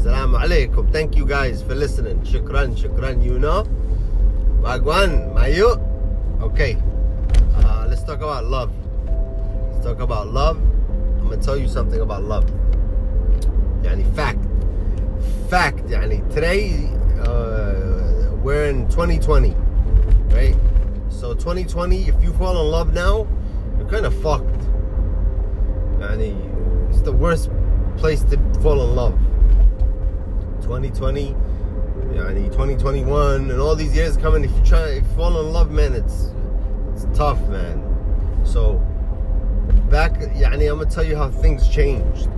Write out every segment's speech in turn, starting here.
Assalamu alaikum. Thank you guys for listening. Shukran, shukran, you know. Wagwan, mayu. Okay, uh, let's talk about love. Let's talk about love. I'm gonna tell you something about love. Yani fact. Fact, yani today uh, we're in 2020, right? So 2020, if you fall in love now, you're kind of fucked. Yani it's the worst place to fall in love. 2020, yani 2021, and all these years coming. If you try, if you fall in love, man, it's it's tough, man. So back, yani I'm gonna tell you how things changed,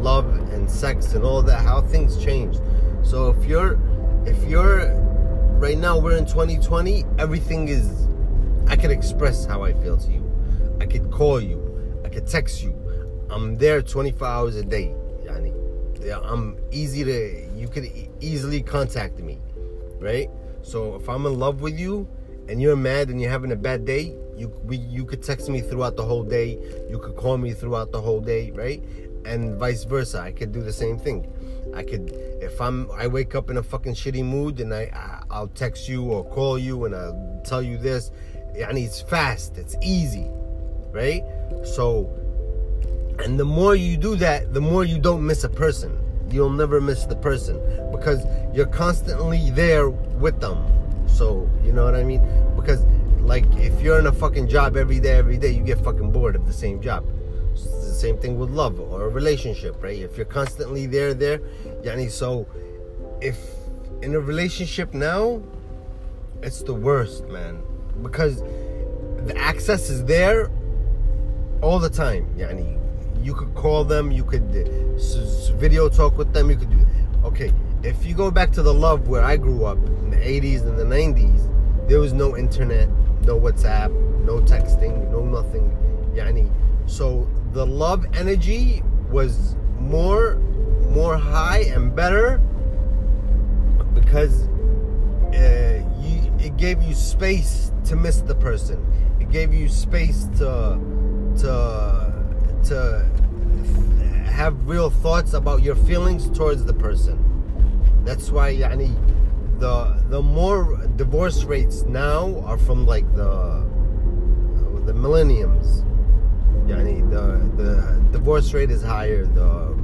love and sex and all that, how things changed. So if you're, if you're, right now we're in 2020, everything is, I can express how I feel to you. I could call you, I could text you. I'm there 24 hours a day. Yeah, I'm easy to, you could easily contact me, right? So if I'm in love with you and you're mad and you're having a bad day, you we, you could text me throughout the whole day. You could call me throughout the whole day, right? And vice versa. I could do the same thing. I could if I'm I wake up in a fucking shitty mood and I, I I'll text you or call you and I'll tell you this. And it's fast. It's easy, right? So and the more you do that, the more you don't miss a person. You'll never miss the person because you're constantly there with them. So, you know what I mean? Because, like, if you're in a fucking job every day, every day, you get fucking bored of the same job. It's the same thing with love or a relationship, right? If you're constantly there, there, yani, so if in a relationship now, it's the worst, man. Because the access is there all the time. Yani, you could call them, you could uh, video talk with them, you could do. Okay, if you go back to the love where I grew up in the 80s and the 90s, there was no internet, no WhatsApp, no texting, no nothing. Yani, so the love energy was more, more high and better because uh, you, it gave you space to miss the person. It gave you space to to to have real thoughts about your feelings towards the person. That's why, the the more divorce rates now are from like the the millenniums. The the divorce rate is higher. The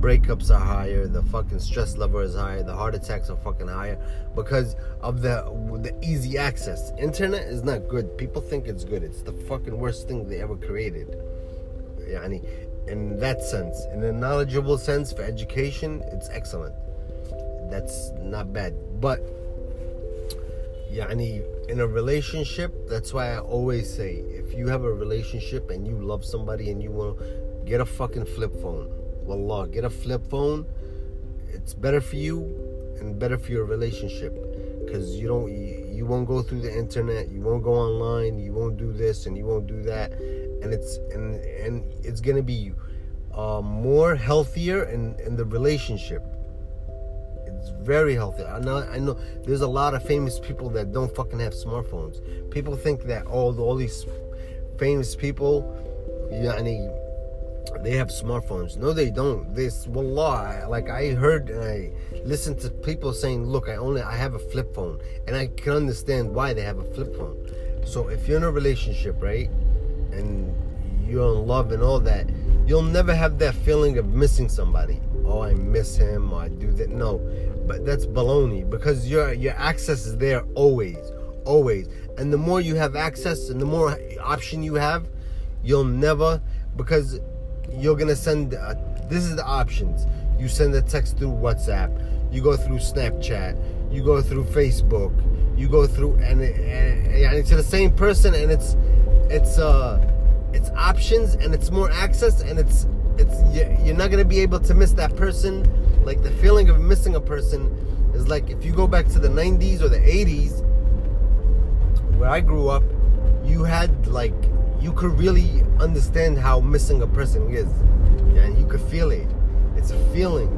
breakups are higher. The fucking stress level is higher. The heart attacks are fucking higher because of the the easy access. Internet is not good. People think it's good. It's the fucking worst thing they ever created. Yani, in that sense, in a knowledgeable sense for education, it's excellent. That's not bad. But yani, in a relationship, that's why I always say if you have a relationship and you love somebody and you want to get a fucking flip phone. Wallah, get a flip phone. It's better for you and better for your relationship because you don't you, you won't go through the internet you won't go online you won't do this and you won't do that and it's and and it's gonna be uh, more healthier in in the relationship it's very healthy I know I know there's a lot of famous people that don't fucking have smartphones people think that all all these famous people yani they have smartphones. No, they don't. This wallah, like I heard and I listened to people saying, "Look, I only I have a flip phone," and I can understand why they have a flip phone. So if you're in a relationship, right, and you're in love and all that, you'll never have that feeling of missing somebody. Oh, I miss him, or I do that. No, but that's baloney because your your access is there always, always. And the more you have access, and the more option you have, you'll never because you're gonna send uh, this is the options you send a text through whatsapp you go through snapchat you go through facebook you go through and, and, and it's the same person and it's it's uh it's options and it's more access and it's it's you're not gonna be able to miss that person like the feeling of missing a person is like if you go back to the 90s or the 80s where i grew up you had like you could really understand how missing a person is. Yeah, and you could feel it. It's a feeling.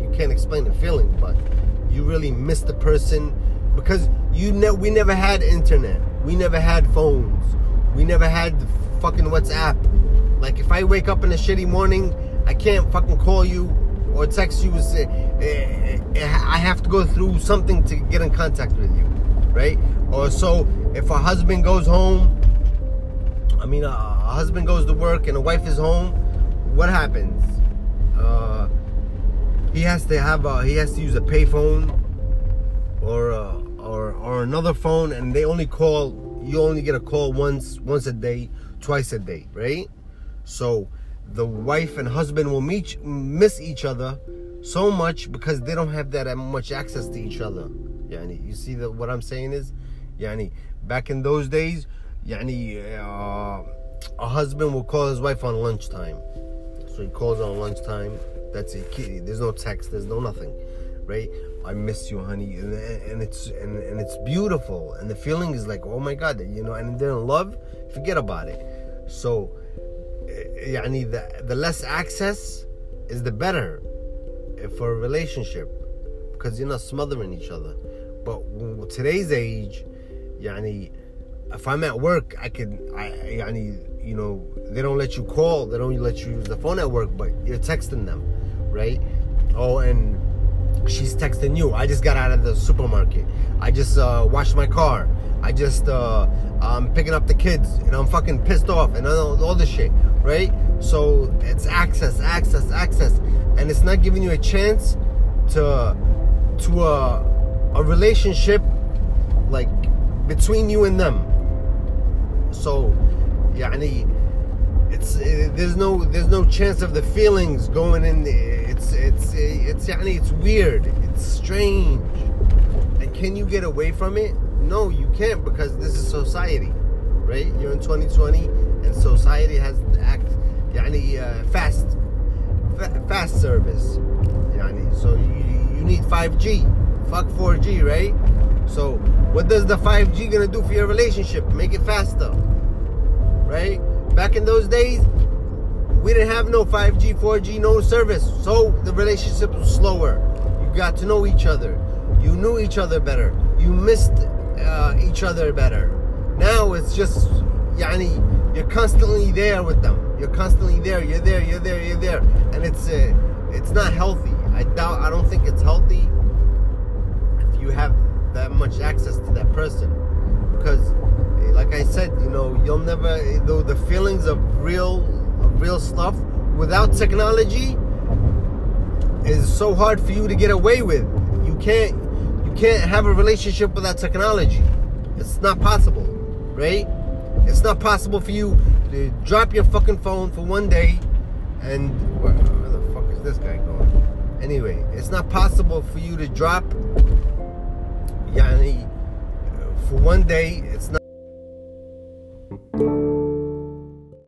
You can't explain the feeling, but you really miss the person because you ne- we never had internet. We never had phones. We never had fucking WhatsApp. Like if I wake up in a shitty morning, I can't fucking call you or text you say, eh, eh, I have to go through something to get in contact with you, right? Or so if a husband goes home, I mean, a, husband goes to work and a wife is home, what happens? Uh, he has to have a, he has to use a payphone or a, or or another phone, and they only call. You only get a call once once a day, twice a day, right? So the wife and husband will meet miss each other so much because they don't have that much access to each other. Yani, you see that what I'm saying is, yani, back in those days, yani, uh, a husband will call his wife on lunchtime. So he calls on lunchtime. That's it. There's no text. There's no nothing, right? I miss you, honey, and, and it's and, and it's beautiful, and the feeling is like, oh my god, you know. And then love, forget about it. So, eh, eh, yani the the less access is the better for a relationship because you're not smothering each other. But today's age, yani, if I'm at work, I can, I, yani, you know, they don't let you call, they don't let you use the phone at work, but you're texting them, right? Oh, and she's texting you. I just got out of the supermarket. I just uh, washed my car. I just uh, I'm picking up the kids, and I'm fucking pissed off, and all, all this shit, right? So it's access, access, access, and it's not giving you a chance to to a a relationship like between you and them. So, yeah, and it's eh, there's no there's no chance of the feelings going in eh, It's it's it's يعني it's weird. It's strange. And can you get away from it? No, you can't because this is society, right? You're in 2020 and society has act يعني uh, fast fa- fast service يعني so you, you need 5G fuck 4G right so what does the 5G gonna do for your relationship make it faster right back in those days we didn't have no 5G 4G no service so the relationship was slower you got to know each other you knew each other better you missed uh, each other better. Now it's just, yani, you're constantly there with them. You're constantly there. You're there. You're there. You're there, and it's uh, it's not healthy. I doubt. I don't think it's healthy if you have that much access to that person, because, like I said, you know, you'll never. Though the feelings of real, real stuff without technology is so hard for you to get away with. You can't you can't have a relationship without technology. It's not possible, right? It's not possible for you to drop your fucking phone for one day and where, the fuck is this guy going? Anyway, it's not possible for you to drop yani for one day. It's not